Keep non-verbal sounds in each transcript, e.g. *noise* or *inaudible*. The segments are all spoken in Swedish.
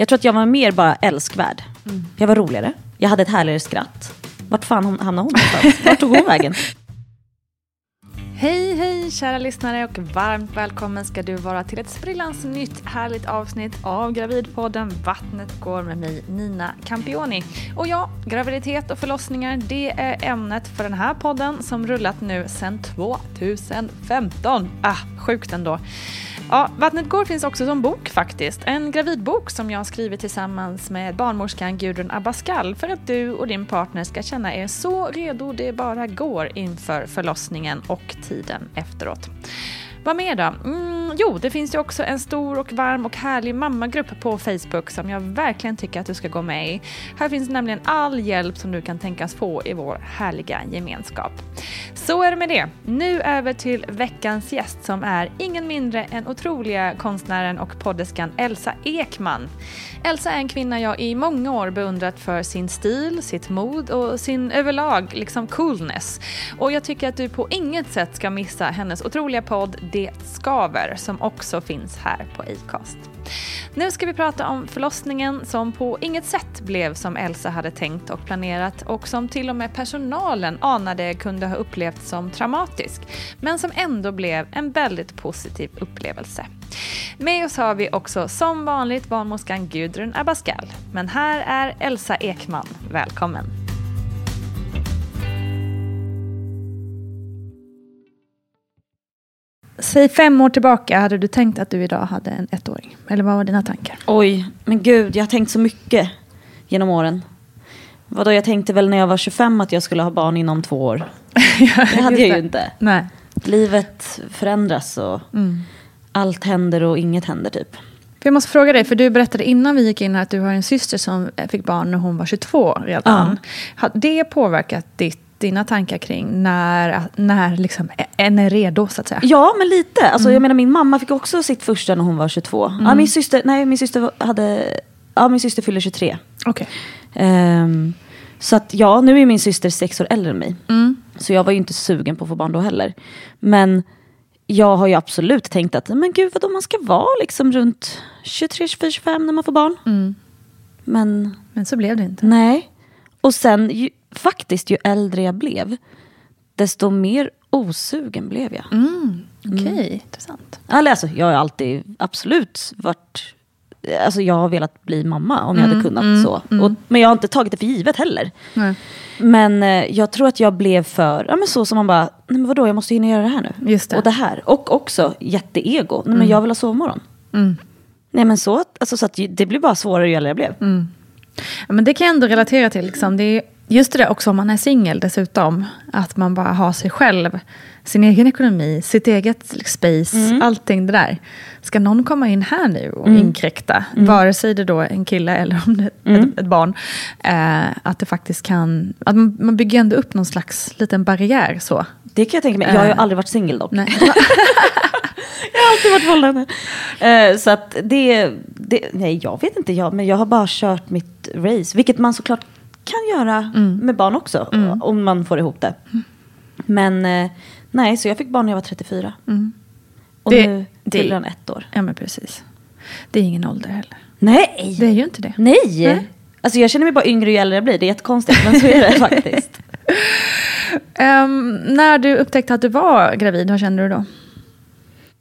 Jag tror att jag var mer bara älskvärd. Jag var roligare. Jag hade ett härligare skratt. Vart fan hamnade hon någonstans? Vart tog hon vägen? *laughs* Hej, hej kära lyssnare och varmt välkommen ska du vara till ett sprillans nytt härligt avsnitt av Gravidpodden Vattnet går med mig Nina Campioni. Och ja, graviditet och förlossningar det är ämnet för den här podden som rullat nu sedan 2015. Ah, sjukt ändå. Ja, Vattnet går finns också som bok faktiskt. En gravidbok som jag skrivit tillsammans med barnmorskan Gudrun Abascal för att du och din partner ska känna er så redo det bara går inför förlossningen och tiden efteråt. Vad mer då? Mm, jo, det finns ju också en stor och varm och härlig mammagrupp på Facebook som jag verkligen tycker att du ska gå med i. Här finns nämligen all hjälp som du kan tänkas få i vår härliga gemenskap. Så är det med det. Nu över till veckans gäst som är ingen mindre än otroliga konstnären och poddeskan Elsa Ekman. Elsa är en kvinna jag i många år beundrat för sin stil, sitt mod och sin överlag liksom coolness. Och jag tycker att du på inget sätt ska missa hennes otroliga podd det skaver som också finns här på Acast. Nu ska vi prata om förlossningen som på inget sätt blev som Elsa hade tänkt och planerat och som till och med personalen anade kunde ha upplevts som traumatisk, men som ändå blev en väldigt positiv upplevelse. Med oss har vi också som vanligt barnmorskan Gudrun Abascal, men här är Elsa Ekman. Välkommen! Säg fem år tillbaka, hade du tänkt att du idag hade en ettåring? Eller vad var dina tankar? Oj, men gud, jag har tänkt så mycket genom åren. Vadå, jag tänkte väl när jag var 25 att jag skulle ha barn inom två år. *laughs* Det hade jag ju inte. Nej. Livet förändras och allt händer och inget händer typ. Jag måste fråga dig, för du berättade innan vi gick in här att du har en syster som fick barn när hon var 22 redan. Har det påverkat ditt, dina tankar kring när, när liksom en är redo så att säga? Ja, men lite. Alltså, Jag menar, min mamma fick också sitt första när hon var 22. Ja, min syster, nej, min syster hade... Ja, min syster fyller 23. Okej. Ehm, så att ja, nu är min syster sex år äldre än mig. Så jag var ju inte sugen på att få barn då heller. Men jag har ju absolut tänkt att men gud vadå man ska vara liksom runt 23, 24, 25 när man får barn. Men Men så blev det inte. nej. Och sen faktiskt ju äldre jag blev desto mer osugen blev jag. Okej, intressant. Eller alltså, jag har alltid absolut varit... Alltså jag har velat bli mamma om jag hade kunnat så. Och, men jag har inte tagit det för givet heller. Nej. Men eh, jag tror att jag blev för, ja men så som man bara, nej men vadå jag måste hinna göra det här nu. Det. Och det här. Och också jätteego, nej men jag vill ha sovmorgon. Nej men så, alltså, så att det blir bara svårare ju äldre jag blev. Ja, men det kan jag ändå relatera till. Liksom. Det är just det där också om man är singel dessutom. Att man bara har sig själv. Sin egen ekonomi, sitt eget space, allting det där. Ska någon komma in här nu och inkräkta, vare sig det då är en kille eller om det är ett, ett barn. Eh, att det faktiskt kan, att man, man bygger ändå upp någon slags liten barriär så. Det kan jag tänka mig. Jag har ju Eh. aldrig varit singel dock. Nej. *laughs* Jag har alltid varit förhållande. Eh, så att det, det, nej jag vet inte, jag, men jag har bara kört mitt race. Vilket man såklart kan göra med barn också. Om man får ihop det. Men eh, nej, så jag fick barn när jag var 34. Och Det- nu fyller han ett år. Ja men precis. Det är ingen ålder heller. Nej! Det är ju inte det. Nej! Nej. Alltså jag känner mig bara yngre ju äldre jag blir. Det är jättekonstigt, men så är det *laughs* faktiskt. Ehm, när du upptäckte att du var gravid, vad kände du då?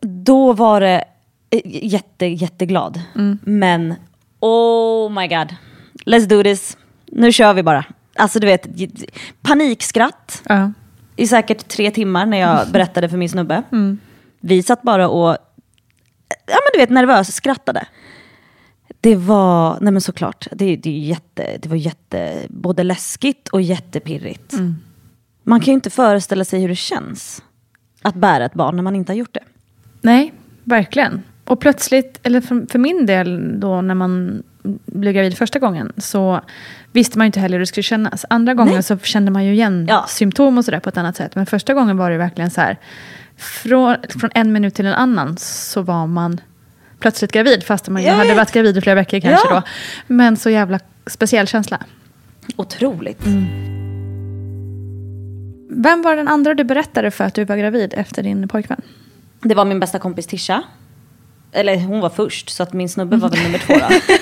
Då var det eh, jätte, jätteglad. Men oh my god. Let's do this. Nu kör vi bara. Alltså du vet, panikskratt Ja. i säkert tre timmar när jag *laughs* berättade för min snubbe. Vi satt bara och, ja men du vet nervös skrattade. Det var, nej men såklart, det, det, jätte, det var jätte, både läskigt och jättepirrigt. Man kan ju inte föreställa sig hur det känns att bära ett barn när man inte har gjort det. Nej, verkligen. Och plötsligt, eller för, för min del då när man blev gravid första gången så visste man ju inte heller hur det skulle kännas. Andra gången Nej. så kände man ju igen Ja. symptom och sådär på ett annat sätt. Men första gången var det verkligen så här, från, från en minut till en annan så var man plötsligt gravid. Fast man ju hade varit gravid i flera veckor kanske Ja. då. Men så jävla speciell känsla. Otroligt. Vem var den andra du berättade för att du var gravid efter din pojkvän? Det var min bästa kompis Tisha. Eller hon var först, så att min snubbe var väl nummer två då. *laughs*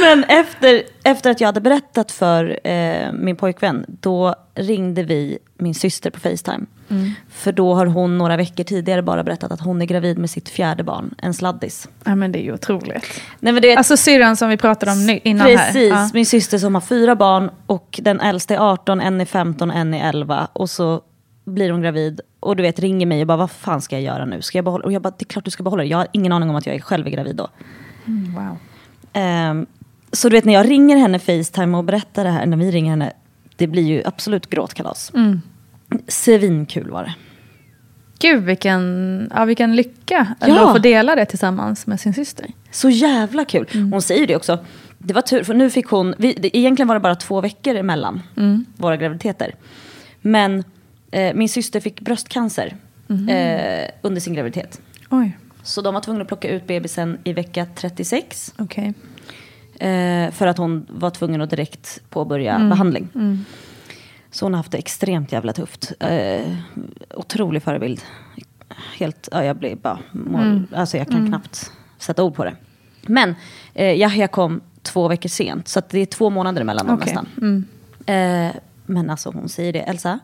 Men efter, efter att jag hade berättat för eh, min pojkvän, då ringde vi min syster på Facetime. För då har hon några veckor tidigare bara berättat att hon är gravid med sitt fjärde barn, en sladdis. Ja men det är ju otroligt. Nej, men det är Alltså syrran som vi pratade om nu, innan Precis, här. Ja. min syster som har fyra barn och den äldsta är 18, en är 15, en är 11. Och så blir hon gravid och du vet ringer mig och bara vad fan ska jag göra nu? Ska jag behålla? Och jag bara det är klart du ska behålla det. Jag har ingen aning om att jag är själv är gravid då. Wow. Ehm, så du vet när jag ringer henne Facetime och berättar det här, när vi ringer henne, det blir ju absolut gråtkalas. Mm. Svinkul var det. Gud vilken, ja, vilken lycka Ja. att få dela det tillsammans med sin syster. Så jävla kul. Mm. Hon säger det också. Det var tur, för nu fick hon... Vi, det, egentligen var det bara två veckor emellan Mm. våra graviditeter. Men eh, min syster fick bröstcancer Mhm. eh, under sin graviditet. Oj, Så de var tvungna att plocka ut bebisen i vecka 36. okej. Eh, för att hon var tvungen att direkt påbörja Mm. behandling. Så hon har haft det extremt jävla tufft. Eh, otrolig förebild. Helt, ja, jag blir bara mål, Mm. alltså jag kan knappt sätta ord på det. Men eh, Yahya kom två veckor sent, så det är två månader emellan dem Okej. nästan. Eh, men alltså hon säger det, Elsa,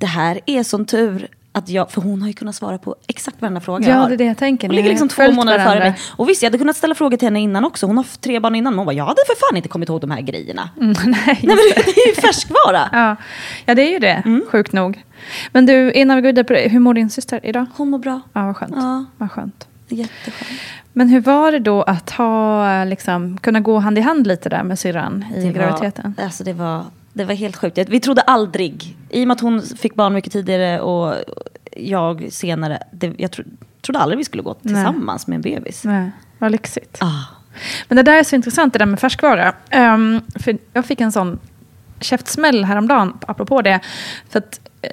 det här är sån tur att jag, för hon har ju kunnat svara på exakt varenda fråga jag Ja, har. det är det jag tänker. Hon ligger liksom två månader före mig. Och visst, jag hade kunnat ställa frågor till henne innan också. Hon har tre barn innan. Men hon bara, jag hade för fan inte kommit ihåg de här grejerna. Mm, *laughs* nej, Nej men det är ju färskvara. *laughs* ja. ja, det är ju det. Mm. Sjukt nog. Men du, innan vi går vidare på det, hur mår din syster idag? Hon mår bra. Ja, vad skönt. Ja. Vad skönt. Jätteskönt. Men hur var det då att ha, liksom, kunna gå hand i hand lite där med syrran i Det graviditeten? var, alltså det, var, det var helt sjukt. Vi trodde aldrig, i och med att hon fick barn mycket tidigare och jag senare, det, jag tro, trodde aldrig vi skulle gå tillsammans med en bebis. Nej, vad lyxigt. Ah. Men det där är så intressant, det där med färskvara. Ehm, för jag fick en sån käftsmäll häromdagen, apropå det. För att, eh,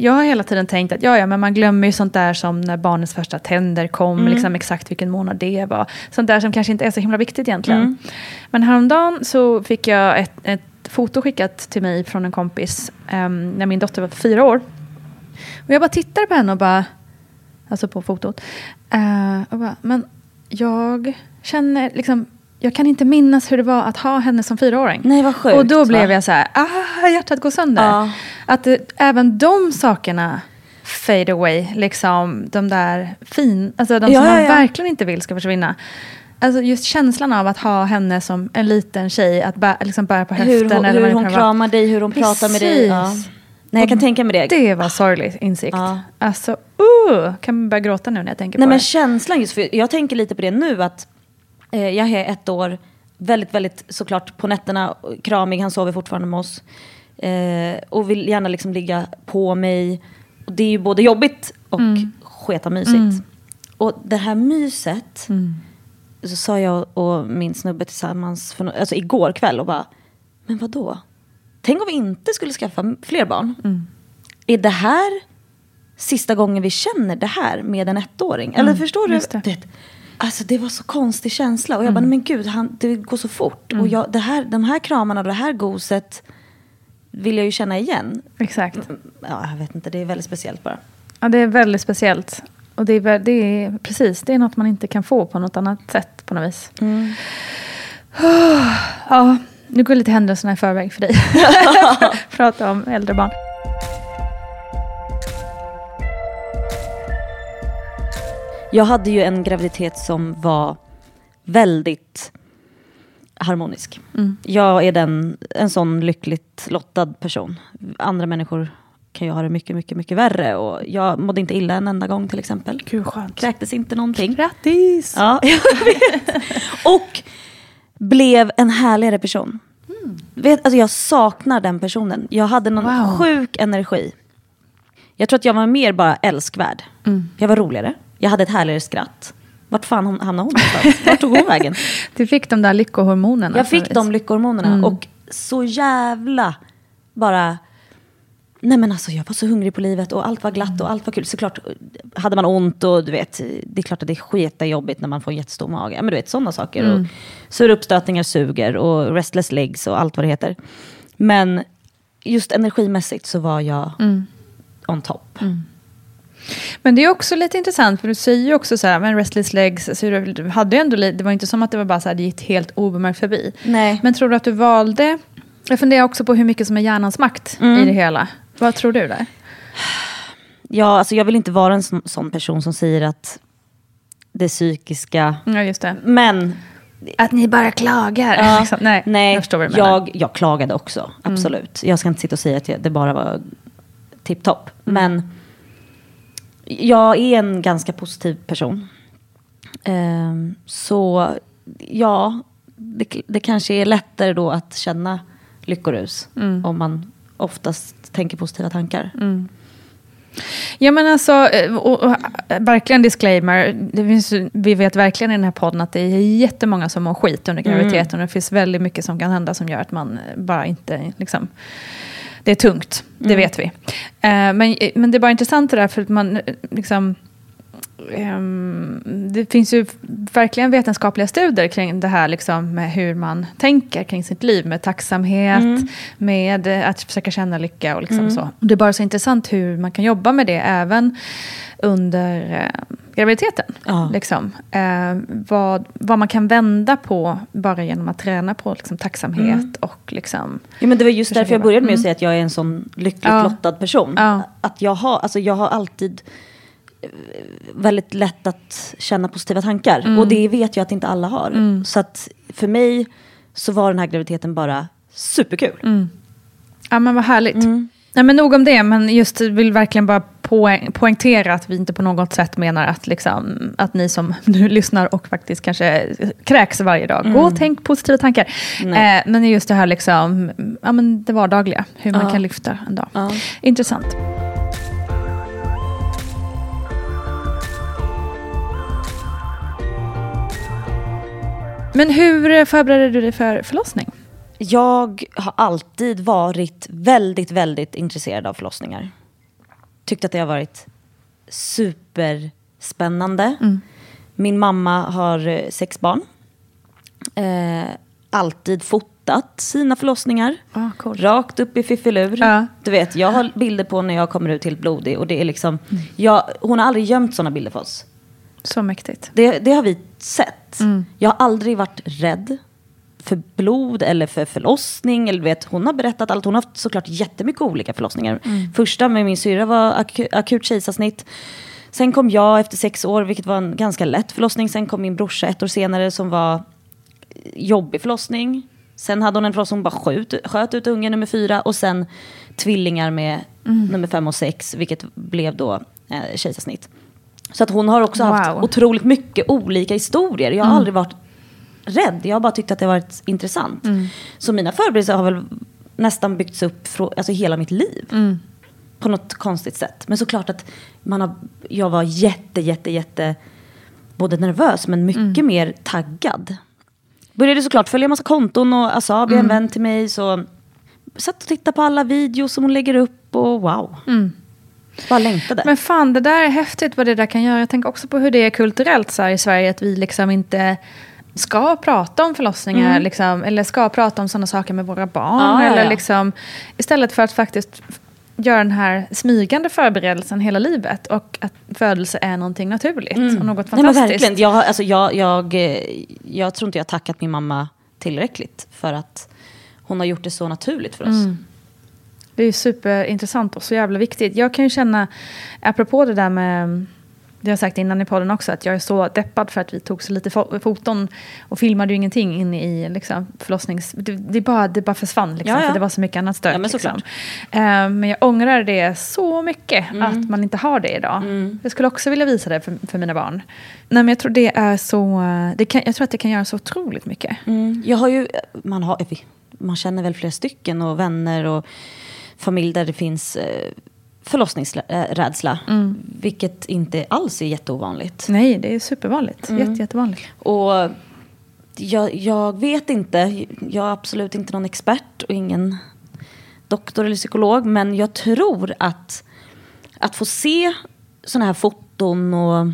jag har hela tiden tänkt att ja, ja, men man glömmer ju sånt där som när barnets första tänder kom, liksom exakt vilken månad det var. Sånt där som kanske inte är så himla viktigt egentligen. Men häromdagen så fick jag ett, ett foto skickat till mig från en kompis ehm, när min dotter var fyra år. Och jag bara tittade på henne och bara, alltså på fotot. Uh, och bara, men jag känner liksom, jag kan inte minnas hur det var att ha henne som fyraåring. Nej, vad sjukt, Och då blev va? jag så här, ah, hjärtat går sönder. Ja. Att det, även de sakerna fade away, liksom de där fin, alltså de Ja, som man ja. verkligen inte vill ska försvinna. Alltså just känslan av att ha henne som en liten tjej, att bä, liksom bära på höften. Hur, hon- eller hur hon kramar dig, hur hon pratar med dig. Ja. Precis. Nej, jag kan tänka mig det. Det var sorglig insikt. Ja. Alltså, uh, kan börja gråta nu när jag tänker Nej på men det. känslan just, för jag tänker lite på det nu att eh, jag är ett år, väldigt, väldigt såklart på nätterna, kramig, han sover fortfarande med oss. Eh, och vill gärna liksom ligga på mig. Och det är ju både jobbigt och Mm. sketa mysigt. Och det här myset, så sa jag och min snubbe tillsammans för, alltså igår kväll och bara, men vad då? Tänk om vi inte skulle skaffa fler barn? Mm. Är det här sista gången vi känner det här med en ettåring? Eller förstår du? Mm, det. Du vet, alltså det var så konstig känsla. Och jag bara, nej men gud, han, det går så fort. Och jag, det här, de här kramarna och det här goset vill jag ju känna igen. Exakt. Ja, jag vet inte, det är väldigt speciellt bara. Ja, det är väldigt speciellt. Och det är, det är precis, det är något man inte kan få på något annat sätt på något vis. *sighs* Ja, nu går lite händelserna i förväg för dig. *laughs* Prata om äldre barn. Jag hade ju en graviditet som var väldigt harmonisk. Jag är den, en sån lyckligt lottad person. Andra människor kan ju ha det mycket, mycket, mycket värre. Och jag mådde inte illa en enda gång till exempel. Gud skönt. Kräktes inte någonting. Grattis! Ja, *laughs* jag vet. Och blev en härligare person. Vet, alltså jag saknar den personen. Jag hade någon Wow. sjuk energi. Jag tror att jag var mer bara älskvärd. Jag var roligare. Jag hade ett härligare skratt. Vart fan hon- hamnade hon någonstans? Vart tog hon vägen? *laughs* Du fick de där lyckohormonerna. Jag fick de lyckohormonerna och så jävla bara... Nej men alltså jag var så hungrig på livet och allt var glatt och allt var kul. Såklart hade man ont och du vet, det är klart att det är skitjobbigt när man får en jättestor mage. Men du vet sådana saker. Och sura uppstötningar suger och restless legs och allt vad det heter. Men just energimässigt så var jag on top. Men det är också lite intressant, för du säger ju också så här, men restless legs, så du, hade ändå, det var inte som att det var bara så här, det gick helt obemärkt förbi. Nej. Men tror du att du valde, jag funderar också på hur mycket som är hjärnans makt i det hela. Vad tror du där? Ja, alltså jag vill inte vara en sån, sån person som säger att det psykiska... Ja, just det. Men Att ni bara klagar. Ja, *laughs* Liksom. nej, nej, jag förstår vad du menar. jag, jag klagade också, absolut. Jag ska inte sitta och säga att jag, det bara var tipptopp. Men jag är en ganska positiv person. Ehm, så ja, det, det kanske är lättare då att känna lyckorus. Om man oftast tänker positiva tankar. Ja men alltså, eh, och, och, eh, verkligen disclaimer. Det finns, vi vet verkligen i den här podden att det är jättemånga som mår skit under graviditeten. Och det finns väldigt mycket som kan hända som gör att man eh, bara inte, liksom, det är tungt. Det vet vi. Eh, men, men det är bara intressant det där för att man, liksom, det finns ju verkligen vetenskapliga studier kring det här liksom, med hur man tänker kring sitt liv. Med tacksamhet, med eh, att försöka känna lycka och liksom så. Det är bara så intressant hur man kan jobba med det även under eh, graviditeten. Ja. Liksom. Eh, vad, vad man kan vända på bara genom att träna på liksom, tacksamhet och liksom... Ja, men det var just därför jag började med att Mm. säga att jag är en sån lyckligt Ja. lottad person. Ja. Att jag har, alltså jag har alltid väldigt lätt att känna positiva tankar. Mm. Och det vet jag att inte alla har. Så att för mig så var den här graviditeten bara superkul. Mm. Ja men vad härligt. Nej, men nog om det, men just vill verkligen bara poäng, poängtera att vi inte på något sätt menar att, liksom, att ni som *laughs* nu lyssnar och faktiskt kanske kräks varje dag, gå och tänk positiva tankar. Eh, men just det här liksom, ja, men det vardagliga, hur man Ja. kan lyfta en dag. Ja. Intressant. Men hur förberedde du dig för förlossning? Jag har alltid varit väldigt, väldigt intresserad av förlossningar. Tyckt att det har varit superspännande. Min mamma har eh, sex barn. Eh, alltid fotat sina förlossningar. Ah, coolt. Rakt upp i fiffilur. Ja. Du vet, jag har bilder på när jag kommer ut helt blodig. Och det är liksom, jag, hon har aldrig gömt sådana bilder för oss. Så mäktigt. Det, det har vi sett. Jag har aldrig varit rädd för blod eller för förlossning. Eller vet, hon har berättat allt. Hon har haft såklart jättemycket olika förlossningar. Första med min syra var aku, akut kejsarsnitt. Sen kom jag efter sex år, vilket var en ganska lätt förlossning. Sen kom min brorsa ett år senare som var jobbig förlossning. Sen hade hon en förlossning, hon bara sköt, sköt ut ungen nummer fyra. Och sen tvillingar med nummer fem och sex, vilket blev då eh, kejsarsnitt. Så att hon har också haft Wow. otroligt mycket olika historier. Jag har aldrig varit rädd, jag har bara tyckt att det har varit intressant. Så mina förberedelser har väl nästan byggts upp från, alltså hela mitt liv. På något konstigt sätt. Men såklart att man har, jag var jätte, jätte, jätte både nervös men mycket mer taggad. Började såklart följa massa konton och Asabi, en vän till mig, så satt och tittade på alla videos som hon lägger upp och wow. Bara längtade. Men fan, det där är häftigt vad det där kan göra. Jag tänker också på hur det är kulturellt så i Sverige. Att vi liksom inte ska prata om förlossningar. Liksom, eller ska prata om sådana saker med våra barn. Ja, ja, eller ja. Liksom, istället för att faktiskt göra den här smygande förberedelsen hela livet. Och att födelse är någonting naturligt. Och något Nej, fantastiskt. verkligen. Jag, alltså, jag, jag, eh, jag tror inte jag har tackat min mamma tillräckligt för att hon har gjort det så naturligt för oss. Det är superintressant och så jävla viktigt. Jag kan ju känna, apropå det där med, det har jag sagt innan i podden också, att jag är så deppad för att vi tog så lite fo- foton och filmade ju ingenting inne i liksom, förlossnings... Det, det, bara, det bara försvann, liksom, Ja, ja. för det var så mycket annat stök. Ja, men liksom. Eh, men jag ångrar det så mycket, Mm. att man inte har det idag. Jag skulle också vilja visa det för, för mina barn. Nej, men jag tror det är så... Det kan, jag tror att det kan göra så otroligt mycket. Mm. Jag har ju, man, har, man känner väl flera stycken och vänner och familj där det finns eh, förlossningsrädsla. Vilket inte alls är jätteovanligt. Nej, det är supervanligt. Mm. Jätte, jättevanligt. Och jag, jag vet inte, jag är absolut inte någon expert och ingen doktor eller psykolog. Men jag tror att, att få se sådana här foton och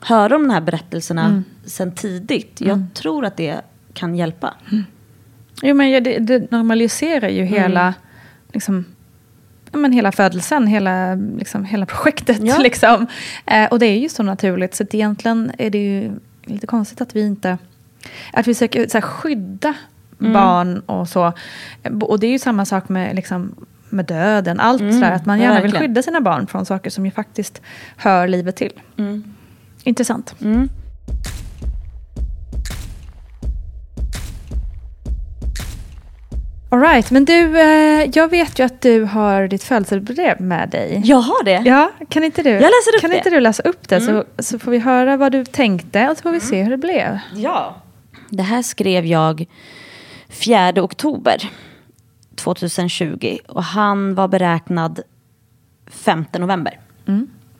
höra om de här berättelserna sen tidigt. Jag tror att det kan hjälpa. Jo, men det, det normaliserar ju hela, liksom, ja, men hela födelsen, hela, liksom, hela projektet. Ja. Liksom. Eh, och det är ju så naturligt, så egentligen är det ju lite konstigt att vi inte... Att vi försöker så här, skydda barn och så. Eh, Och det är ju samma sak med, liksom, med döden, allt sådär. Att man gärna vill skydda sina barn från saker som ju faktiskt hör livet till. Intressant. All right, men du, eh, jag vet ju att du har ditt födelsebrev med dig. Jag har det. Ja, kan inte du, Jag läser upp kan det. inte du läsa upp det så, så får vi höra vad du tänkte och så får vi se hur det blev. Ja. Det här skrev jag 4 oktober 2020 och han var beräknad 5 november.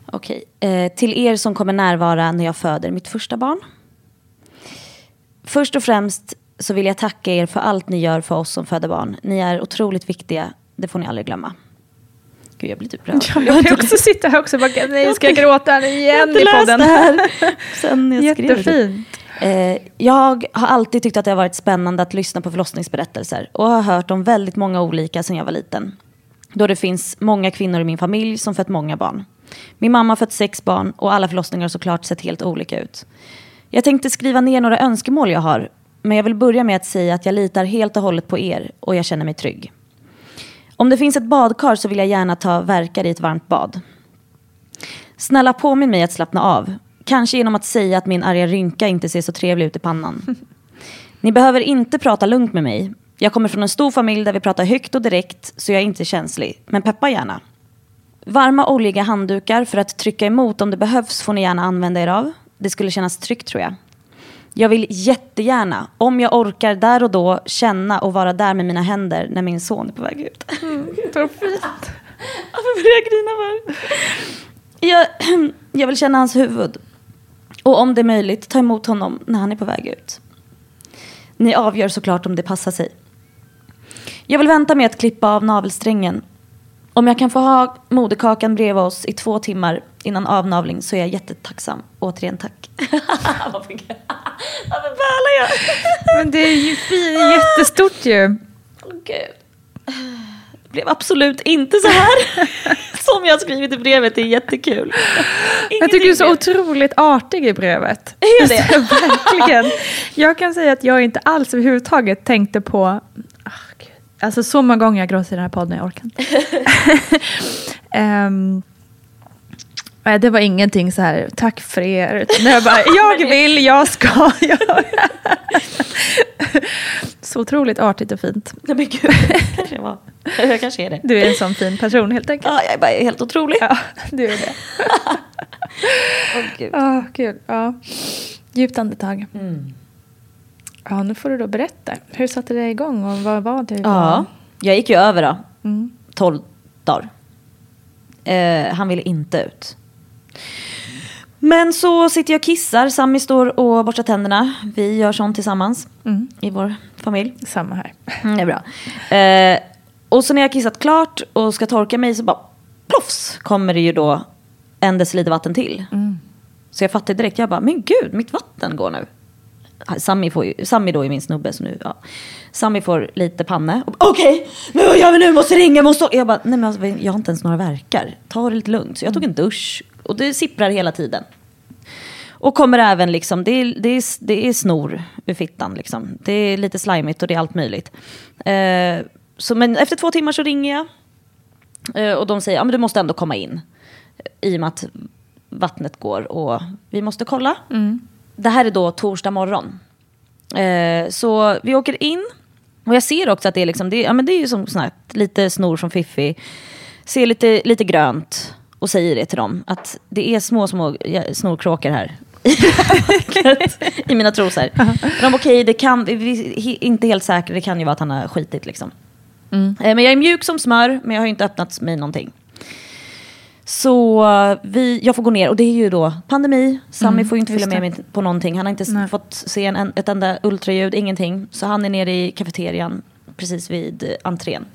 Okej. Eh, till er som kommer närvara när jag föder mitt första barn. Först och främst så vill jag tacka er för allt ni gör för oss som föder barn. Ni är otroligt viktiga. Det får ni aldrig glömma. Gud, jag blir typ rörd. Jag vill också sitta här också och bara, nej, ska jag gråta Jag igen inte i podden? det här *laughs* sen jag. Jättefint. Eh, jag har alltid tyckt att det har varit spännande att lyssna på förlossningsberättelser och har hört om väldigt många olika sedan jag var liten. Då det finns många kvinnor i min familj som fött många barn. Min mamma har fött sex barn och alla förlossningar har såklart sett helt olika ut. Jag tänkte skriva ner några önskemål jag har, men jag vill börja med att säga att jag litar helt och hållet på er och jag känner mig trygg. Om det finns ett badkar så vill jag gärna ta verkar i ett varmt bad. Snälla påminn mig att slappna av. Kanske genom att säga att min arga rynka inte ser så trevlig ut i pannan. *laughs* Ni behöver inte prata lugnt med mig. Jag kommer från en stor familj där vi pratar högt och direkt så jag är inte känslig. Men peppa gärna. Varma oljiga handdukar för att trycka emot om det behövs får ni gärna använda er av. Det skulle kännas tryggt tror jag. Jag vill jättegärna, om jag orkar där och då, känna och vara där med mina händer när min son är på väg ut. *laughs* Så fint. Varför börjar jag grina för? Jag, jag vill känna hans huvud. Och om det är möjligt, ta emot honom när han är på väg ut. Ni avgör såklart om det passar sig. Jag vill vänta med att klippa av navelsträngen. Om jag kan få ha moderkakan bredvid oss i två timmar innan avnavling så är jag jättetacksam. Återigen tack. *laughs* Varför bölar jag? men det är ju fi- jättestort ju. Gud. Det blev absolut inte så här *laughs* som jag skrivit i brevet. Det är jättekul. Jag tycker du är så Ingenting otroligt artig i brevet. Är jag det? *laughs* Verkligen. Jag kan säga att jag inte alls överhuvudtaget tänkte på... Ah, Gud. Alltså så många gånger jag gråter i den här podden, jag orkar inte. Ehm, nej, det var ingenting så här, tack för er. Utan *laughs* jag bara, jag vill, jag ska *laughs* göra. Så otroligt artigt och fint. Nej men gud, kanske jag var. Jag kanske är det. Du är en sån fin person helt enkelt. Ja, jag är bara helt otrolig. Ja, du är det. *laughs* Åh, gud. Ja, gud. Ja. Djupt andetag. Mm. Ja, nu får du då berätta. Hur satte det igång och vad var det? Ja, jag gick ju över då. Mm. 12 dagar. Eh, han ville inte ut. Men så sitter jag och kissar. Sami står och borstar tänderna. Vi gör sånt tillsammans Mm. i vår familj. Samma här. Mm, det är bra. Eh, och så när jag kissat klart och ska torka mig så bara ploffs kommer det ju då en deciliter vatten till. Så jag fattar direkt, jag bara, men gud, mitt vatten går nu. Sami, får ju, Sammy då är min snubbe, så nu, ja. Sami får lite panne. Okej, men vad gör vi nu? Måste ringa, måste... Jag bara, nej men alltså, jag har inte ens några verkar. Ta det lite lugnt. Så jag tog en dusch. Och det sipprar hela tiden. Och kommer även liksom, det är, det är, det är snor ur fittan liksom. Det är lite slimigt och det är allt möjligt. Eh, så, men efter två timmar så ringer jag. Eh, och de säger, ja men du måste ändå komma in. I och med att vattnet går och vi måste kolla. Mm. Det här är då torsdag morgon. Eh, så vi åker in. Och jag ser också att det är, liksom, det, ja, men det är ju som sagt lite snor från Fiffi. Ser lite, lite grönt och säger det till dem. Att det är små, små snorkråkor här. *laughs* I mina trosor. De bara, okej, det kan, vi är inte helt säkra, det kan ju vara att han har skitit liksom. Eh, Men jag är mjuk som smör, men jag har ju inte öppnat mig någonting. Så vi, jag får gå ner och det är ju då pandemi. Sami får ju inte följa med mig på någonting. Han har inte Nej. fått se en, ett enda ultraljud, ingenting. Så han är nere i kafeterian precis vid entrén.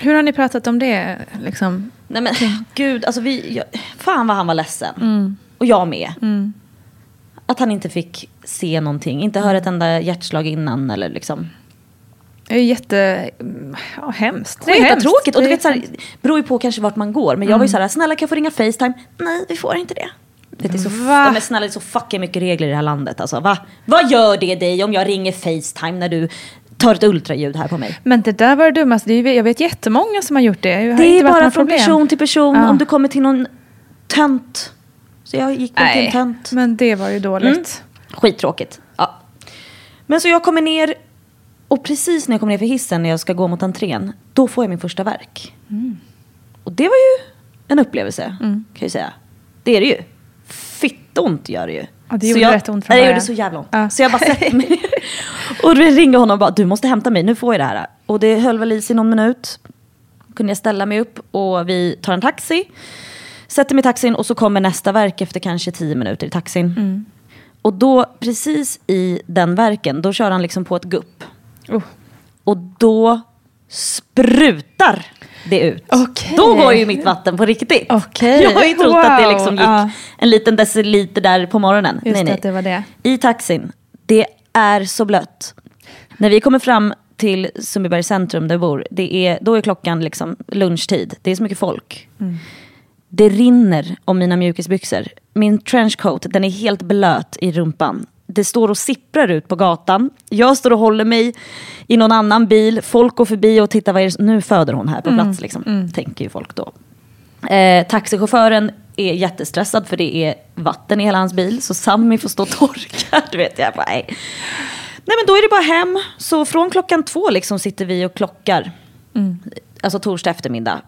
Hur har ni pratat om det? Liksom? Nej men gud, alltså vi, jag, fan vad han var ledsen. Mm. Och jag med. Att han inte fick se någonting, inte höra ett enda hjärtslag innan eller liksom. Det är jätte... Ja, hemskt. Det är Skittråkigt. Och du vet, så här, hemskt. beror ju på kanske vart man går. Men jag var ju så här, snälla kan jag få ringa Facetime? Nej, vi får inte det. Vet, det är så, Va? men snälla, det är så fucking mycket regler i det här landet. Alltså, va? Vad gör det dig om jag ringer Facetime när du tar ett ultraljud här på mig? Men det där var det dummaste. Jag vet jättemånga som har gjort det. Har Det är bara från problem. person till person. Ja. Om du kommer till någon tönt. Så jag gick väl till en tönt. men det var ju dåligt. Skittråkigt. Ja. Men så jag kommer ner och precis när jag kommer ner för hissen när jag ska gå mot entrén, då får jag min första verk. Och det var ju en upplevelse, kan jag säga. Det är det ju. Fittont gör det ju. Ja, det Så gjorde jag, rätt ont från Nej, det början. gjorde så jävla ont. Ja. Så jag bara sätter mig *laughs* ner. Och då ringer honom och bara, du måste hämta mig, nu får jag det här. Och det höll väl i sig någon minut. Kunde jag ställa mig upp och vi tar en taxi. Sätter mig i taxin och så kommer nästa verk efter kanske tio minuter i taxin. Och då, precis i den verken, då kör han liksom på ett gupp. Oh. Och då sprutar det ut. Okej. Då går ju mitt vatten på riktigt. Okej. Jag har ju trott att det Wow. liksom gick Ja. en liten deciliter där på morgonen. Just det, att det var det. I taxin, det är så blött. När vi kommer fram till Sundbybergs centrum där vi bor, det är, då är klockan liksom lunchtid. Det är så mycket folk. Det rinner om mina mjukisbyxor. Min trenchcoat, den är helt blöt i rumpan. Det står och sipprar ut på gatan. Jag står och håller mig i någon annan bil. Folk går förbi och tittar, vad är det? nu föder hon här på plats. Liksom, Tänker ju folk då. Eh, taxichauffören är jättestressad för det är vatten i hela hans bil. Så Sammy får stå och torka. *laughs* Du vet, jag bara, nej. nej men då är det bara hem. Så från klockan två liksom sitter vi och klockar. Alltså torsdag eftermiddag.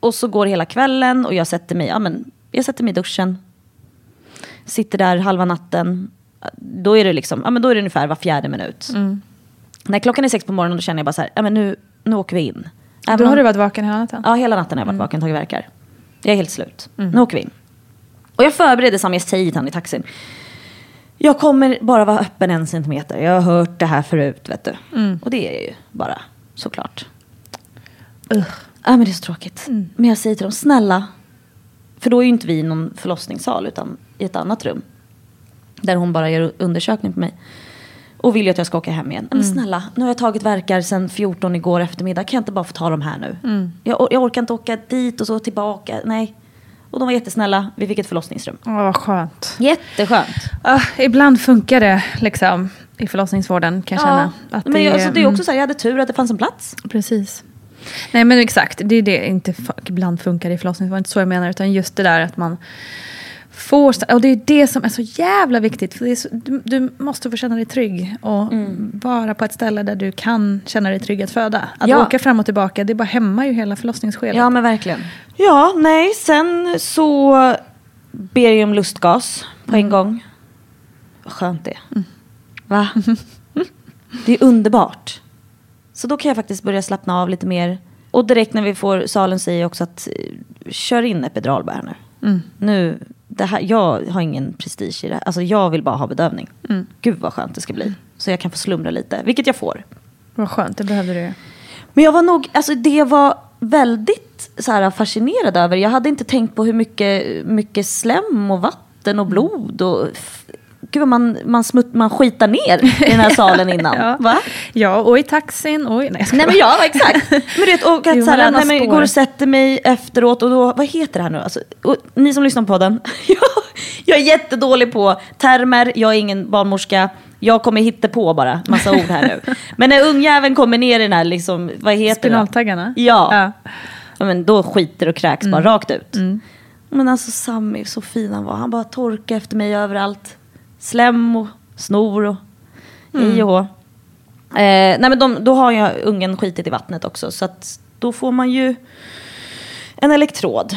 Och så går hela kvällen och jag sätter mig, ja, men, jag sätter mig i duschen. Sitter där halva natten. Då är det, liksom, ja, men då är det ungefär var fjärde minut. När klockan är sex på morgonen då känner jag bara så här, ja, men nu, nu åker vi in. Även Då har om- du varit vaken hela natten? Ja, hela natten har jag varit vaken och tagit verkar. Jag är helt slut. Nu åker vi in. Och jag förbereder som jag säger till han i taxin. Jag kommer bara vara öppen en centimeter. Jag har hört det här förut, vet du. Och det är jag ju bara, såklart. Ja, men det är så tråkigt. Men jag säger till dem, snälla. För då är ju inte vi i någon förlossningssal, utan i ett annat rum. Där hon bara gör undersökning på mig. Och vill ju att jag ska åka hem igen. Men snälla, nu har jag tagit verkar sen 14 igår eftermiddag. Kan jag inte bara få ta dem här nu? Jag, or- jag orkar inte åka dit och så tillbaka. Nej. Och de var jättesnälla. Vi fick ett förlossningsrum. Åh, vad skönt. Jätteskönt. Ah, ibland funkar det liksom i förlossningsvården kan jag känna. Att men jag, alltså, det är mm, också så här, jag hade tur att det fanns en plats. Precis. Nej men exakt, det är det inte ibland funkar i förlossningsvården. inte så jag menar. Utan just det där att man får... Och det är det som är så jävla viktigt. För det är så, du, du måste få känna dig trygg. Och vara på ett ställe där du kan känna dig trygg att föda. Att Ja. åka fram och tillbaka, det bara hämmar ju hela förlossningsskedet. Ja men verkligen. Ja, nej, sen så ber jag om lustgas på en gång. Vad skönt det är. Va? *laughs* Det är underbart. Så då kan jag faktiskt börja slappna av lite mer. Och direkt när vi får salen säger jag också att eh, kör in epidural bara nu. Nu, det här, jag har ingen prestige i det här. Alltså jag vill bara ha bedövning. Gud vad skönt det ska bli. Så jag kan få slumra lite, vilket jag får. Vad skönt, det behövde du. Men jag var nog, alltså det jag var väldigt så här, fascinerad över. Jag hade inte tänkt på hur mycket, mycket slem och vatten och blod och Gud vad man, man, smutt, man skitar ner i den här salen *laughs* innan. Ja. Va? Ja, och i taxin. Oj, nej, Nej men ja, exakt. Men du vet, och att Jo, så men här, den har nej, men spår. går och sätter mig efteråt och då, vad heter det här nu? Alltså, och ni som lyssnar på podden, *laughs* jag, jag är jättedålig på termer, jag är ingen barnmorska. Jag kommer hitta på bara massa ord här nu. *laughs* Men när ungjäveln kommer ner i den här, liksom, vad heter det? Spinaltaggarna? Ja. Ja. ja. men då skiter och kräks bara rakt ut. Men alltså Sammy, så fin han var. Han bara torkade efter mig överallt. Slem och snor och hej och hå. Eh, nej men de, då har jag ungen skitit i vattnet också. Så att då får man ju en elektrod.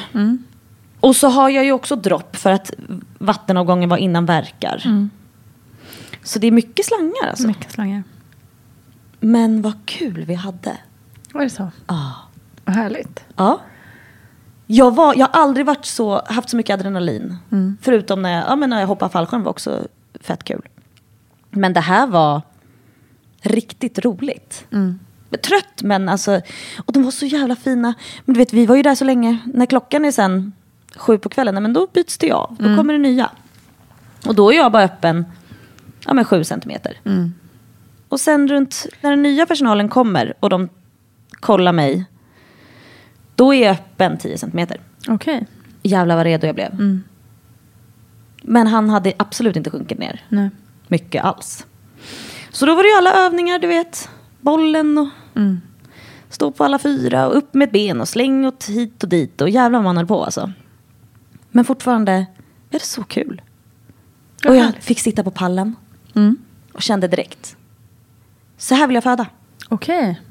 Och så har jag ju också dropp för att vattenavgången var innan verkar. Så det är mycket slangar alltså. Mycket slangar. Men vad kul vi hade. Var det så? Ah. Vad härligt. Ja. Jag, var, jag har aldrig varit så, haft så mycket adrenalin. Förutom när jag, ja, men när jag hoppade fallskärm var också fett kul. Men det här var riktigt roligt. Trött men alltså, och de var så jävla fina. Men du vet vi var ju där så länge, när klockan är sen sju på kvällen, men då byts det av. Då kommer det nya. Och då är jag bara öppen ja, men sju centimeter. Och sen runt, när den nya personalen kommer och de kollar mig, då är jag öppen 10 centimeter. Okej. Jävlar vad redo jag blev. Men han hade absolut inte sjunkit ner Nej. mycket alls. Så då var det ju alla övningar, du vet. Bollen och stå på alla fyra och upp med ett ben och släng åt hit och dit. Och jävlar vad man höll på alltså. Men fortfarande, är det så kul. Och jag fick sitta på pallen och kände direkt. Så här vill jag föda. Okej.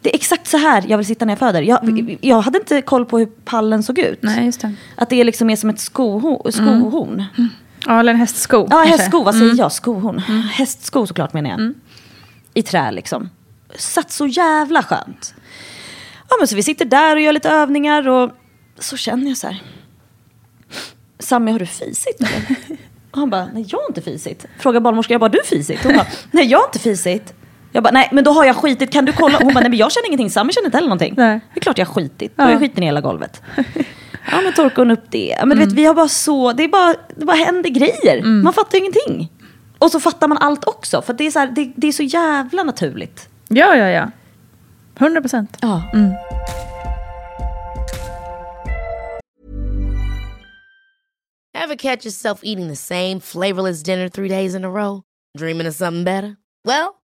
Det är exakt så här jag vill sitta när jag föder. Jag, jag hade inte koll på hur pallen såg ut. Nej, det. Att det är liksom mer som ett skohorn. skohorn. Ja, eller en hästsko. Ja, kanske. hästsko. Vad säger jag? Skohorn. Hästsko såklart menar jag. I trä liksom. Satt så jävla skönt. Ja, men så vi sitter där och gör lite övningar och så känner jag så här. Sammy, har du fisit eller? *laughs* Och han bara, nej jag har inte fisit. Frågar barnmorskan, jag bara, du fisit? Hon bara, nej jag har inte fisit. Jag bara, nej men då har jag skitit, kan du kolla? Hon bara, nej men jag känner ingenting, Sammy känner inte heller någonting. Nej. Det är klart jag har skitit, då har jag skiten i hela golvet. Ja men torkar hon upp det. Men du vet, vi har bara så, det är bara, det bara händer grejer. Man fattar ingenting. Och så fattar man allt också, för det är så, här, det, det är så jävla naturligt. Ja, ja, ja. 100 procent. Ja. Ever catch yourself eating the same flavorless dinner three days in a row? Dreaming of something better? Well,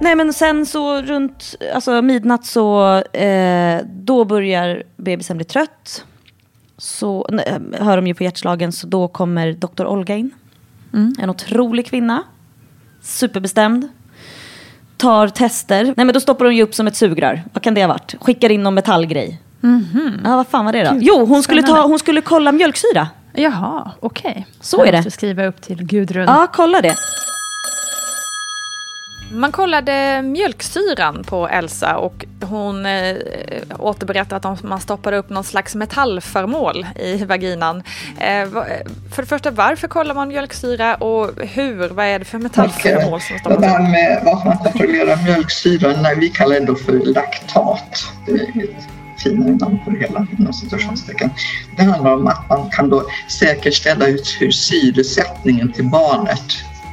Nej men sen så runt alltså, midnatt så eh, då börjar bebisen bli trött. Så nej, hör de ju på hjärtslagen så då kommer doktor Olga in. En otrolig kvinna. Superbestämd. Tar tester. Nej men då stoppar hon ju upp som ett sugrör. Vad kan det ha varit? Skickar in någon metallgrej. Ja vad fan var det då? Gud, jo hon skulle, ta, hon skulle kolla mjölksyra. Jaha, okej. Så är det. Jag måste skriva upp till Gudrun. Ja kolla det. Man kollade mjölksyran på Elsa och hon eh, återberättade att man stoppade upp någon slags metallföremål i vaginan. Eh, för det första, varför kollar man mjölksyra och hur? Vad är det för metallföremål som Det stoppas där upp? med vad man kontrollerar mjölksyran, nej, vi kallar det då för laktat. Det är ett finare namn på det hela, inom citationstecken. Det handlar om att man kan då säkerställa ut hur syresättningen till barnet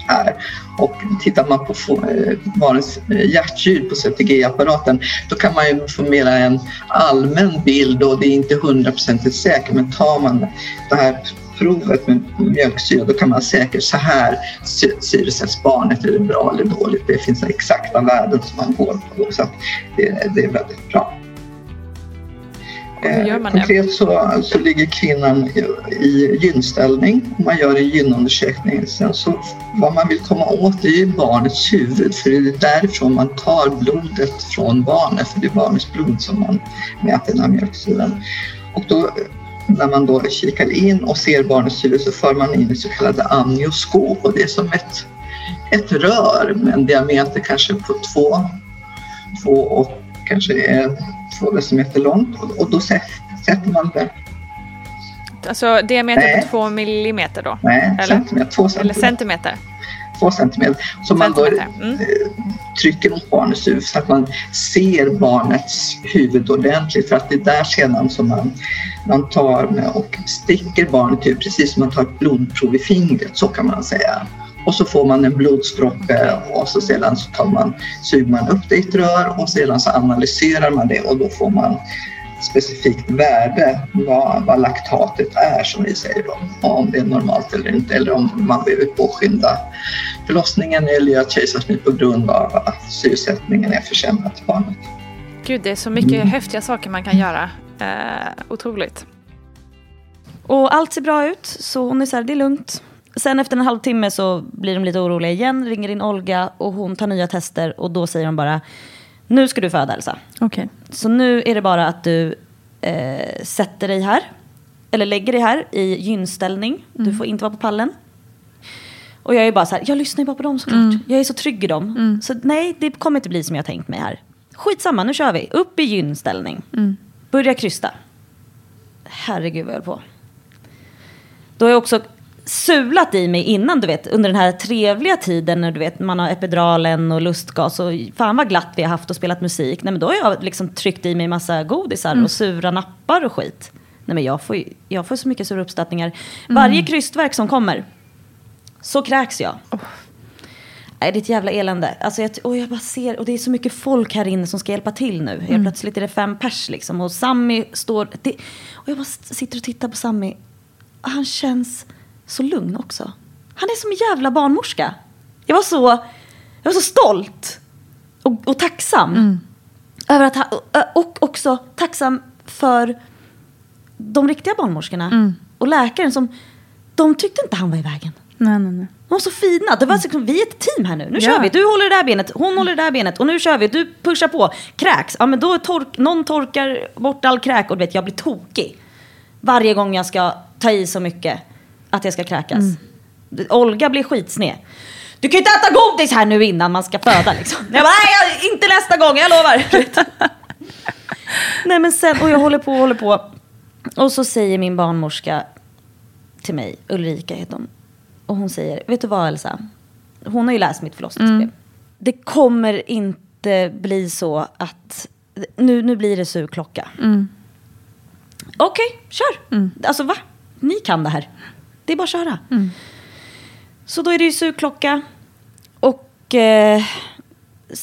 är. Och tittar man på eh, barnets eh, hjärtljud på CTG-apparaten då kan man ju få mera en allmän bild och det är inte hundraprocentigt säkert men tar man det här provet med mjölksyra då kan man säkert så här syresätts barnet, är det bra eller dåligt? Det finns exakta värden som man går på så att det, det är väldigt bra. Eh, konkret så, så ligger kvinnan i gynställning. Man gör en gynundersökning. Sen så vad man vill komma åt är ju barnets huvud. För det är därifrån man tar blodet från barnet. För det är barnets blod som man mäter den här mjölksyran. Och då när man då kikar in och ser barnets huvud så för man in det så kallade amnioskop. Och det är som ett, ett rör med en diameter kanske på två, två och kanske en 2 decimeter långt och då sätter man det. Alltså diameter på två millimeter då? Nej, eller? Centimeter, två centimeter. Eller centimeter? Två centimeter. Som man då mm. Eh, trycker mot barnets huvud så att man ser barnets huvud ordentligt. För att det är där sedan som man, man tar och sticker barnet huvud, precis som man tar ett blodprov i fingret, så kan man säga. Och så får man en blodsdroppe och så sedan så tar man, suger man upp det i ett rör och sedan så analyserar man det och då får man specifikt värde vad, vad laktatet är som vi säger då. Om det är normalt eller inte eller om man behöver påskynda förlossningen eller göra kejsarsnitt på grund av att syresättningen är försämrad till barnet. Gud, det är så mycket Mm. häftiga saker man kan göra. Eh, otroligt. Och allt ser bra ut, så hon är så här, det är lugnt. Sen efter en halvtimme så blir de lite oroliga igen, ringer in Olga och hon tar nya tester och då säger de bara, nu ska du föda Elsa. Okej. Så nu är det bara att du eh, sätter dig här, eller lägger dig här i gynställning. Du får inte vara på pallen. Och jag är bara så här, jag lyssnar ju bara på dem såklart. Jag är så trygg i dem. Så nej, det kommer inte bli som jag tänkt mig här. Skitsamma, nu kör vi. Upp i gynställning. Börja krysta. Herregud vad jag höll på. Då har jag också sulat i mig innan, du vet, under den här trevliga tiden när du vet, man har epiduralen och lustgas och fan vad glatt vi har haft och spelat musik. Nej men då har jag liksom tryckt i mig massa godisar och sura nappar och skit. Nej men jag får, jag får så mycket sura uppstötningar. Varje krystverk som kommer så kräks jag. Nej, det är ett jävla elände. Alltså jag, och jag bara ser, och det är så mycket folk här inne som ska hjälpa till nu. Helt plötsligt är det fem pers liksom. Och Sammy står... Det, och jag bara sitter och tittar på Sammy. Han känns så lugn också. Han är som en jävla barnmorska. Jag var så, jag var så stolt och, och tacksam. Över att han, och, också tacksam för de riktiga barnmorskorna. Och läkaren som, de tyckte inte han var i vägen. Nej, nej, nej. De var så fina. Det var liksom, vi är ett team här nu. Nu Ja. kör vi. Du håller det där benet, hon håller det där benet. Och nu kör vi. Du pushar på. Kräks. Ja, men då tork, någon torkar bort all kräk. Och du vet, jag blir tokig. Varje gång jag ska ta i så mycket att jag ska kräkas. Olga blir skitsned. Du kan ju inte äta godis här nu innan man ska föda liksom. Jag bara, nej, jag- inte nästa gång, jag lovar. nej men sen, och jag håller på och håller på. Och så säger min barnmorska till mig, Ulrika heter hon. Och hon säger, vet du vad Elsa? Hon har ju läst mitt förlossningsbrev. Det kommer inte bli så att, nu, nu blir det sugklocka. Okej, kör. Alltså va? Ni kan det här. Det är bara att köra. Så då är det ju sugklocka och eh,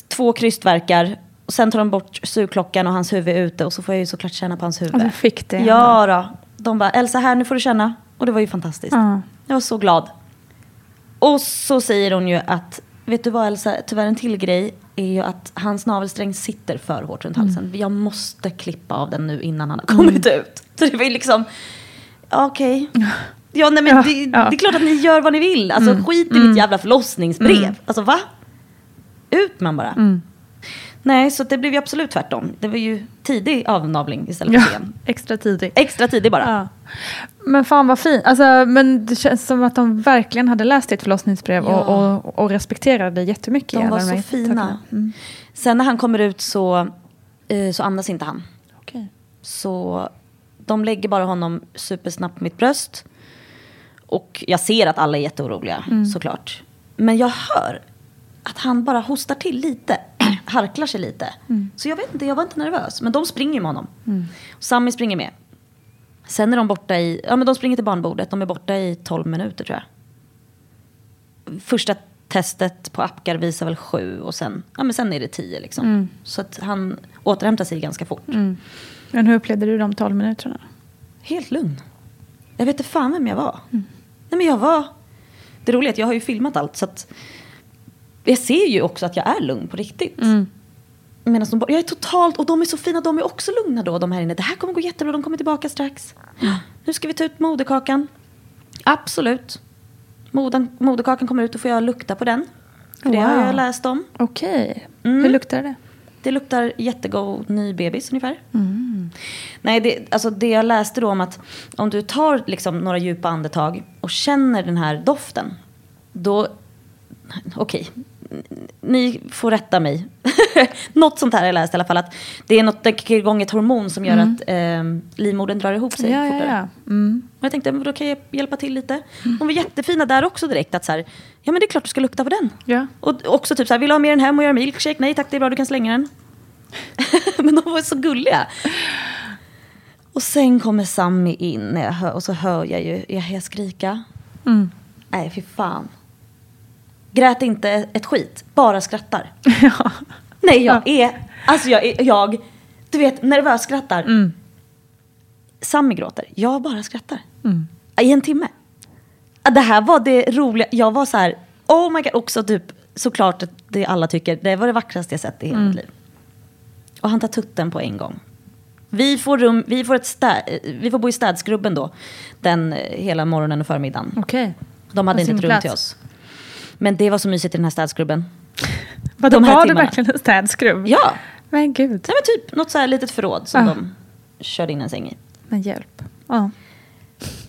två krystverkar. Och sen tar de bort sugklockan och hans huvud är ute och så får jag ju såklart känna på hans huvud. Och du fick det Ja då. De bara, Elsa här nu får du känna. Och det var ju fantastiskt. Ja. Jag var så glad. Och så säger hon ju att, vet du vad Elsa, tyvärr en till grej är ju att hans navelsträng sitter för hårt runt halsen. Jag måste klippa av den nu innan han har kommit ut. Så det var ju liksom, okej. *laughs* Ja, nej, men Ja, det, ja. det är klart att ni gör vad ni vill. Alltså skit i mitt jävla förlossningsbrev. Alltså va? Ut man bara. Nej, så det blev ju absolut tvärtom. Det var ju tidig avnavling istället Ja, för sen. extra tidigt. Extra tidig bara. Ja. Men fan vad fint. Alltså, men det känns som att de verkligen hade läst ditt förlossningsbrev Ja. och, och, och respekterade dig jättemycket. De var så fina. Mm. Sen när han kommer ut så, eh, så andas inte han. Okej. Så de lägger bara honom supersnabbt på mitt bröst. Och jag ser att alla är jätteoroliga såklart. Men jag hör att han bara hostar till lite. *clears throat* Harklar sig lite. Så jag vet inte, jag var inte nervös. Men de springer med honom. Och Sammy springer med. Sen är de borta i, ja men de springer till barnbordet. De är borta i 12 minuter tror jag. Första testet på Apgar visar väl sju och sen, ja, men sen är det tio. Liksom. Så att han återhämtar sig ganska fort. Men hur upplevde du de 12 minuterna? Helt lugn. Jag vet inte fan vem jag var. Nej men jag var... Det roliga är att jag har ju filmat allt så att... Jag ser ju också att jag är lugn på riktigt. Medan de, jag är totalt, och de är så fina, de är också lugna då de här inne. Det här kommer gå jättebra, de kommer tillbaka strax. Nu ska vi ta ut moderkakan. Absolut. Moden, moderkakan kommer ut, då får jag lukta på den. För det har Wow. jag läst om. Okej. Mm. Hur luktade det? Det luktar jättegod ny bebis ungefär. Nej, det, alltså det jag läste då om att om du tar liksom några djupa andetag och känner den här doften. Då, okej, ni får rätta mig. *laughs* något sånt här har jag läst i alla fall. Att det är något, det kickar igång ett hormon som gör att eh, livmodern drar ihop sig Ja, ja, fortare. ja. Mm. Och jag tänkte, då kan jag hjälpa till lite. De var jättefina där också direkt. Att så här, ja men det är klart du ska lukta på den. Ja. Och också typ så här, vill du ha med den hem och göra milkshake? Nej tack, det är bra, du kan slänga den. *laughs* men de var så gulliga. Och sen kommer Sammy in jag hör, och så hör jag ju jag hör skrika. Mm. Nej, fy fan. Grät inte ett skit, bara skrattar. *laughs* ja. Nej, jag är, alltså jag, är, jag du vet, nervös skrattar. Mm. Sammy gråter, jag bara skrattar. I en timme. Det här var det roliga, jag var så här, oh my god, också typ såklart att det alla tycker, det var det vackraste jag sett i hela mitt liv. Och han tar tutten på en gång. Vi får, rum, vi får, ett stä, vi får bo i städskrubben då, den eh, hela morgonen och förmiddagen. Okej. De hade inte ett rum plats. till oss. Men det var så mysigt i den här städskrubben. Vadå, De var det verkligen en städskrubb? Ja, Men gud. Nej men typ något så här litet förråd som Ah. de körde in en säng i. Men hjälp. Ja.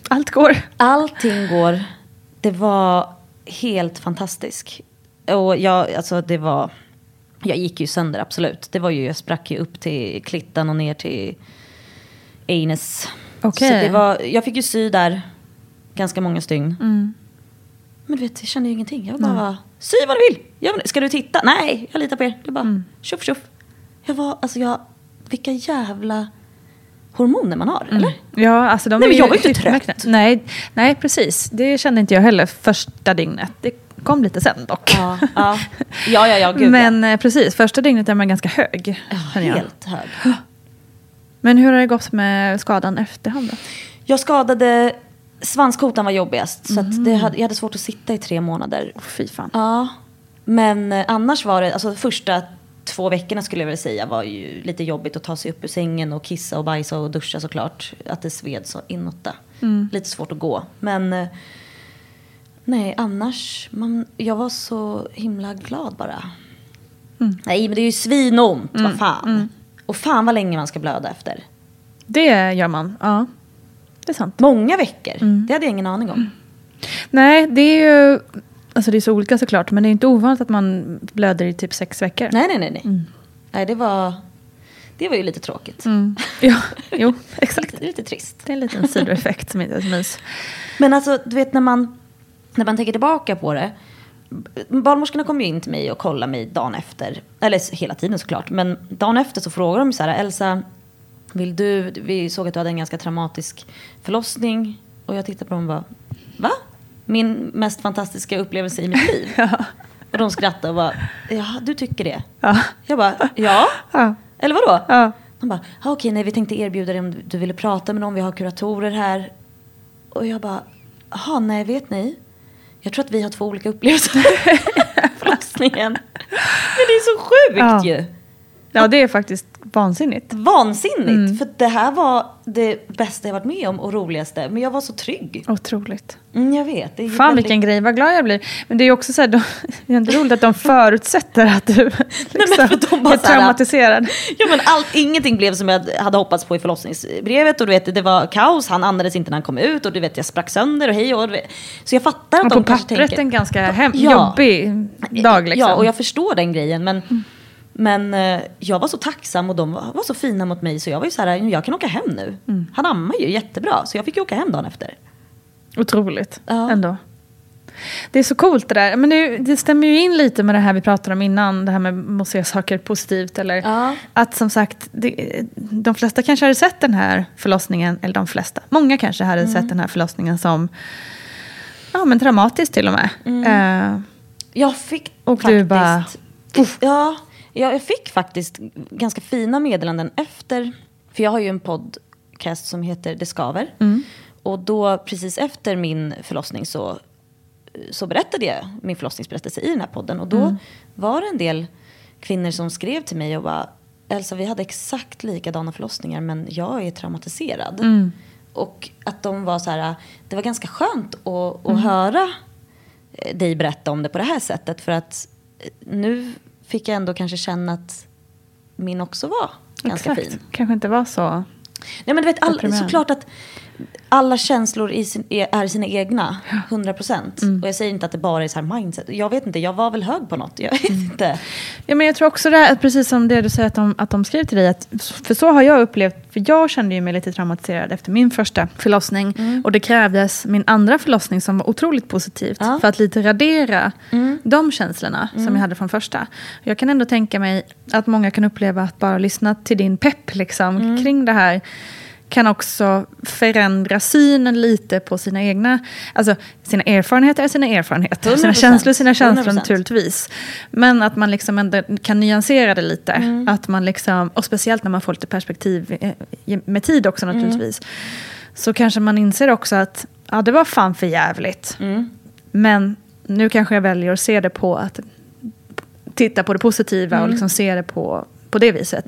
Allt går. Allting går. Det var helt fantastiskt. Och jag, alltså det var... Jag gick ju sönder, absolut. Det var ju, jag sprack ju upp till klittan och ner till Eines. Okej. Så det var, jag fick ju sy där ganska många stygn. Mm. Men du vet, jag kände ju ingenting. Jag bara, sy vad du vill. Ska du titta? Nej, jag litar på er. Det bara, Mm. tjoff tjoff. Jag var, alltså jag, vilka jävla hormoner man har, eller? Ja, alltså de Nej, är men jag var ju inte hypmökna. trött. Nej, nej, precis. Det kände inte jag heller första dygnet. Det kom lite sen dock. Ja, ja, ja, ja, ja gud Men eh, precis, första dygnet är man ganska hög. ja. känner. Helt hög. Men hur har det gått med skadan efterhand då? Jag skadade, svanskotan var jobbigast. Så att det hade, jag hade svårt att sitta i tre månader. Oh, fy fan. Ja, men eh, annars var det, alltså första två veckorna skulle jag väl säga var ju lite jobbigt att ta sig upp ur sängen och kissa och bajsa och duscha såklart. Att det sved så inåt Lite svårt att gå. Men eh, nej, annars, man, jag var så himla glad bara. Nej, men det är ju svinont, vad fan. Och fan vad länge man ska blöda efter. Det gör man, ja. Det är sant. Många veckor, det hade jag ingen aning om. Nej, det är ju... Alltså det är så olika såklart, men det är inte ovanligt att man blöder i typ sex veckor. Nej, nej, nej. nej. Nej, det var, det var ju lite tråkigt. Mm. Ja, jo, *laughs* exakt. Lite, lite trist. Det är en liten sidoeffekt som inte är så mys. Men alltså, du vet när man, när man tänker tillbaka på det. Barnmorskorna kom ju in till mig och kollade mig dagen efter. Eller hela tiden såklart. Men dagen efter så frågade de så här, Elsa, vill du, vi såg att du hade en ganska traumatisk förlossning. Och jag tittade på dem och bara, va? Min mest fantastiska upplevelse i mitt *laughs* liv. Och de skrattade och bara, ja du tycker det? Ja. Jag bara, ja. Ja. Eller vadå? Ja. De bara, ah, okej, nej, vi tänkte erbjuda dig om du- ville prata med någon, vi har kuratorer här. Och jag bara, jaha, nej, vet ni? Jag tror att vi har två olika upplevelser *laughs* förlossningen. Men det är så sjukt Ja. ju. Ja, det är faktiskt vansinnigt. Vansinnigt. Mm. För det här var det bästa jag varit med om och roligaste. Men jag var så trygg. Otroligt. Mm, jag vet. Fan väldigt- vilken grej, vad glad jag blir. Men det är ju också så här, de, det är inte roligt att de *laughs* förutsätter att du liksom, för de bara är traumatiserad. Ja, men allt, ingenting blev som jag hade hoppats på i förlossningsbrevet. Och du vet, det var kaos, han andades inte när han kom ut. Och du vet, jag sprack sönder och hej och... Så jag fattar att Och de på pappret tänker... en ganska hem, Ja. jobbig dag liksom. Ja, och jag förstår den grejen. Men, men eh, jag var så tacksam och de var, så fina mot mig. Så jag var ju så här, jag kan åka hem nu. Mm. Han ammar ju jättebra. Så jag fick ju åka hem dagen efter. Otroligt Ja. ändå. Det är så coolt det där. Men det, det stämmer ju in lite med det här vi pratade om innan. Det här med att se saker positivt. Eller Ja. Att som sagt, det, de flesta kanske hade sett den här förlossningen. Eller de flesta. Många kanske hade Mm. sett den här förlossningen som ja, men traumatisk till och med. Eh, Jag fick Och faktiskt... du bara, Ja, ja, jag fick faktiskt ganska fina meddelanden efter. För jag har ju en podcast som heter Det skaver. Och då precis efter min förlossning så, så berättade jag min förlossningsberättelse i den här podden. Och då var det en del kvinnor som skrev till mig och bara Elsa, vi hade exakt likadana förlossningar men jag är traumatiserad. Och att de var så här, det var ganska skönt att, att höra eh, dig berätta om det på det här sättet. För att eh, nu fick jag ändå kanske känna att min också var ganska exakt. fin. Kanske inte var så. Nej men du vet, all, såklart att alla känslor i sin, är, är sina egna, 100 procent. Mm. Och jag säger inte att det bara är så här mindset. Jag vet inte, jag var väl hög på något. Jag vet Mm. inte. Ja, men jag tror också det här, precis som det du säger att de, att de skrev till dig. Att, för så har jag upplevt, för jag kände ju mig lite traumatiserad efter min första förlossning. Och det krävdes min andra förlossning som var otroligt positivt. Ja. För att lite radera de känslorna som jag hade från första. Jag kan ändå tänka mig att många kan uppleva att bara lyssna till din pepp liksom, kring det här kan också förändra synen lite på sina egna, alltså sina erfarenheter sina erfarenheter, sina 100%. känslor är sina känslor 100%. naturligtvis. Men att man liksom ändå kan nyansera det lite. Att man liksom, och speciellt när man får lite perspektiv eh, med tid också naturligtvis. Så kanske man inser också att ja, det var fan för jävligt. Men nu kanske jag väljer att se det på att titta på det positiva och liksom se det på, på det viset.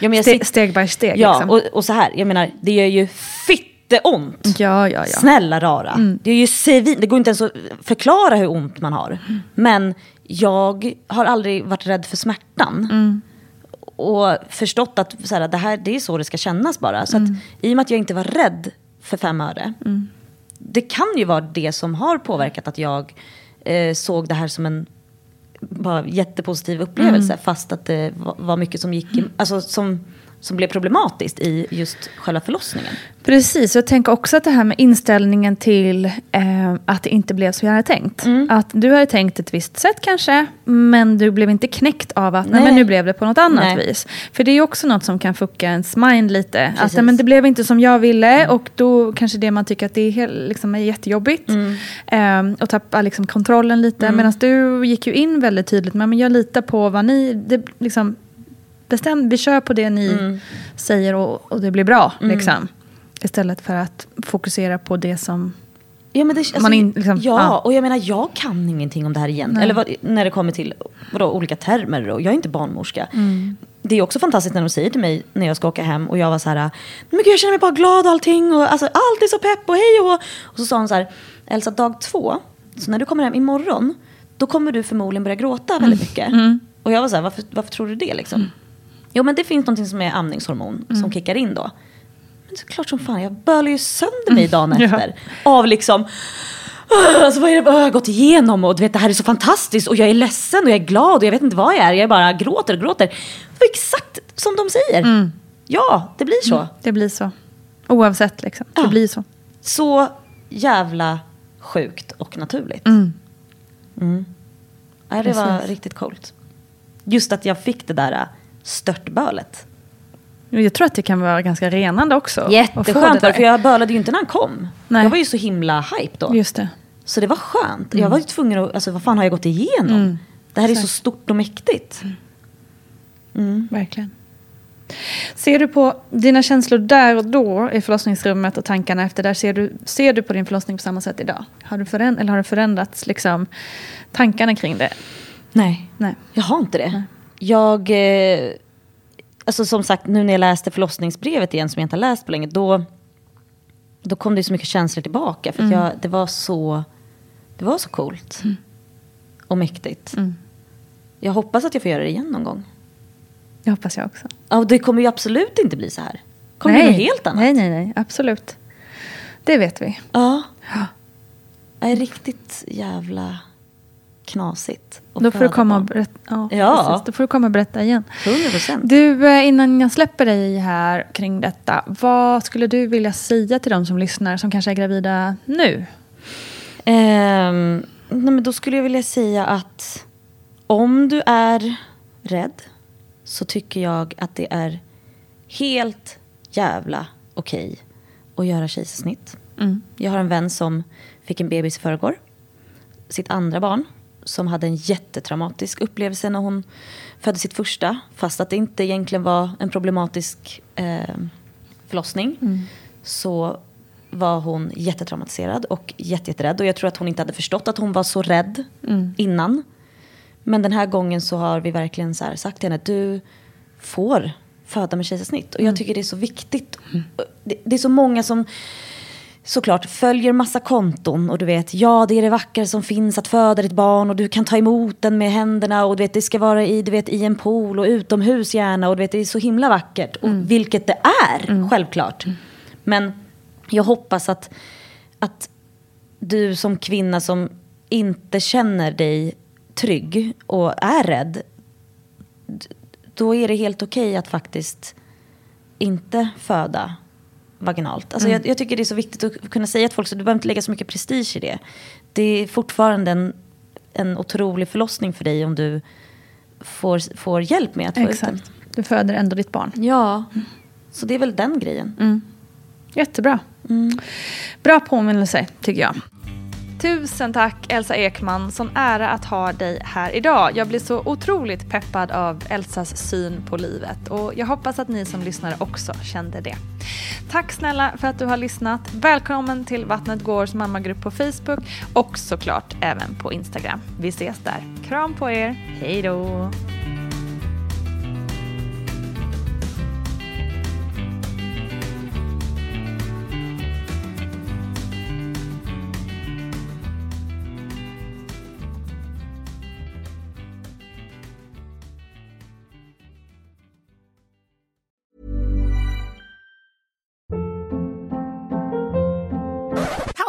Ja, men jag Ste, sitter- steg by steg. Ja, liksom. och, och så här, jag menar, det gör ju fitteont. ja, ja, ja. Snälla rara. Det, är ju det går inte ens att förklara hur ont man har. Men jag har aldrig varit rädd för smärtan. Och förstått att så här, det, här, det är så det ska kännas bara. Så att, I och med att jag inte var rädd för fem öre. Det kan ju vara det som har påverkat att jag eh, såg det här som en bara jättepositiv upplevelse. Fast att det var, mycket som gick, alltså, som, som blev problematiskt i just själva förlossningen. Precis, och jag tänker också att det här med inställningen till eh, att det inte blev som jag hade tänkt. Mm. Att du hade tänkt ett visst sätt kanske, men du blev inte knäckt av att nej. Nej. men nu blev det på något annat Nej. vis. För det är ju också något som kan fucka ens mind lite. Att Precis. nej, men det blev inte som jag ville och då kanske det man tycker att det är, helt, liksom, är jättejobbigt. Mm. Eh, och tappa liksom, kontrollen lite. Medan du gick ju in väldigt tydligt med men jag litar på vad ni... Det, liksom, bestäm, vi kör på det ni Mm. säger och, och det blir bra. Liksom. Istället för att fokusera på det som... Ja, men det, alltså, Man in- liksom, ja, ja. och jag menar jag kan ingenting om det här igen. Eller vad, när det kommer till vadå, olika termer. Och jag är inte barnmorska. Mm. Det är också fantastiskt när de säger till mig när jag ska åka hem och jag var så här, men gud, jag känner mig bara glad och allting och alltså, allt är så pepp och hej och Och så sa hon så här, Elsa dag två, så när du kommer hem imorgon, då kommer du förmodligen börja gråta väldigt mycket. Och jag var så här, varför, varför tror du det liksom? Jo men det finns någonting som är amningshormon som kickar in då. Men det är klart som fan, jag bölar ju sönder mig dagen *laughs* Ja. efter. Av liksom, "Åh, alltså vad är det jag har gått igenom och du vet det här är så fantastiskt och jag är ledsen och jag är glad och jag vet inte vad jag är. Jag bara gråter och gråter. Det var exakt som de säger. Ja, det blir så. Det blir så. Oavsett liksom. Det Ja. blir så. Så jävla sjukt och naturligt. Mm. Mm. Nej, det var riktigt coolt. Just att jag fick det där äh, störtbölet. Jag tror att det kan vara ganska renande också. Jätteskönt var för jag bölade ju inte när han kom. Nej. Jag var ju så himla hype då. Just det. Så det var skönt. Jag var ju tvungen att, alltså vad fan har jag gått igenom? Mm. Det här är så Exakt. stort och mäktigt. Verkligen. Ser du på dina känslor där och då i förlossningsrummet och tankarna efter där, ser du, ser du på din förlossning på samma sätt idag? Har du, föränd- eller har det förändrats liksom, tankarna kring det? Nej, Nej. jag har inte det. Jag, eh, alltså som sagt, nu när jag läste förlossningsbrevet igen som jag inte har läst på länge, då, då kom det så mycket känslor tillbaka. För att jag, det var så, det var så coolt. Och mäktigt. Jag hoppas att jag får göra det igen någon gång. Det hoppas jag också. Ja, och det kommer ju absolut inte bli så här. Det kommer bli något helt annat. Nej, nej, nej. Absolut. Det vet vi. Ja. Det är riktigt jävla knasigt. Då får du komma och berätta. Ja, Ja. Precis. Då får du komma och berätta igen. 100 procent. Du, eh, innan jag släpper dig här kring detta. Vad skulle du vilja säga till de som lyssnar som kanske är gravida nu? Ehm, nej, men då skulle jag vilja säga att om du är rädd så tycker jag att det är helt jävla okej att göra kejsarsnitt. Jag har en vän som fick en bebis i förrgår. Sitt andra barn. Som hade en jättetraumatisk upplevelse när hon födde sitt första. Fast att det inte egentligen var en problematisk eh, förlossning. Så var hon jättetraumatiserad och jätte, jätterädd. Och jag tror att hon inte hade förstått att hon var så rädd innan. Men den här gången så har vi verkligen så sagt till henne, du får föda med kejsarsnitt. Och jag tycker det är så viktigt. Det, det är så många som såklart följer massa konton och du vet, ja det är det vackra som finns att föda ditt barn och du kan ta emot den med händerna och du vet det ska vara i, du vet, i en pool och utomhus gärna och du vet det är så himla vackert. Och vilket det är, självklart. Men jag hoppas att, att du som kvinna som inte känner dig trygg och är rädd, då är det helt okej att faktiskt inte föda vaginalt. Alltså jag, jag tycker det är så viktigt att kunna säga till folk, så du behöver inte lägga så mycket prestige i det. Det är fortfarande en, en otrolig förlossning för dig om du får, får hjälp med att få ut den. Exakt. Du föder ändå ditt barn. Ja, så det är väl den grejen. Jättebra. Mm. Bra påminnelse, tycker jag. Tusen tack Elsa Ekman, sån ära att ha dig här idag. Jag blir så otroligt peppad av Elsas syn på livet och jag hoppas att ni som lyssnare också kände det. Tack snälla för att du har lyssnat. Välkommen till Vattnet Gårs mammagrupp på Facebook och såklart även på Instagram. Vi ses där. Kram på er. Hej då!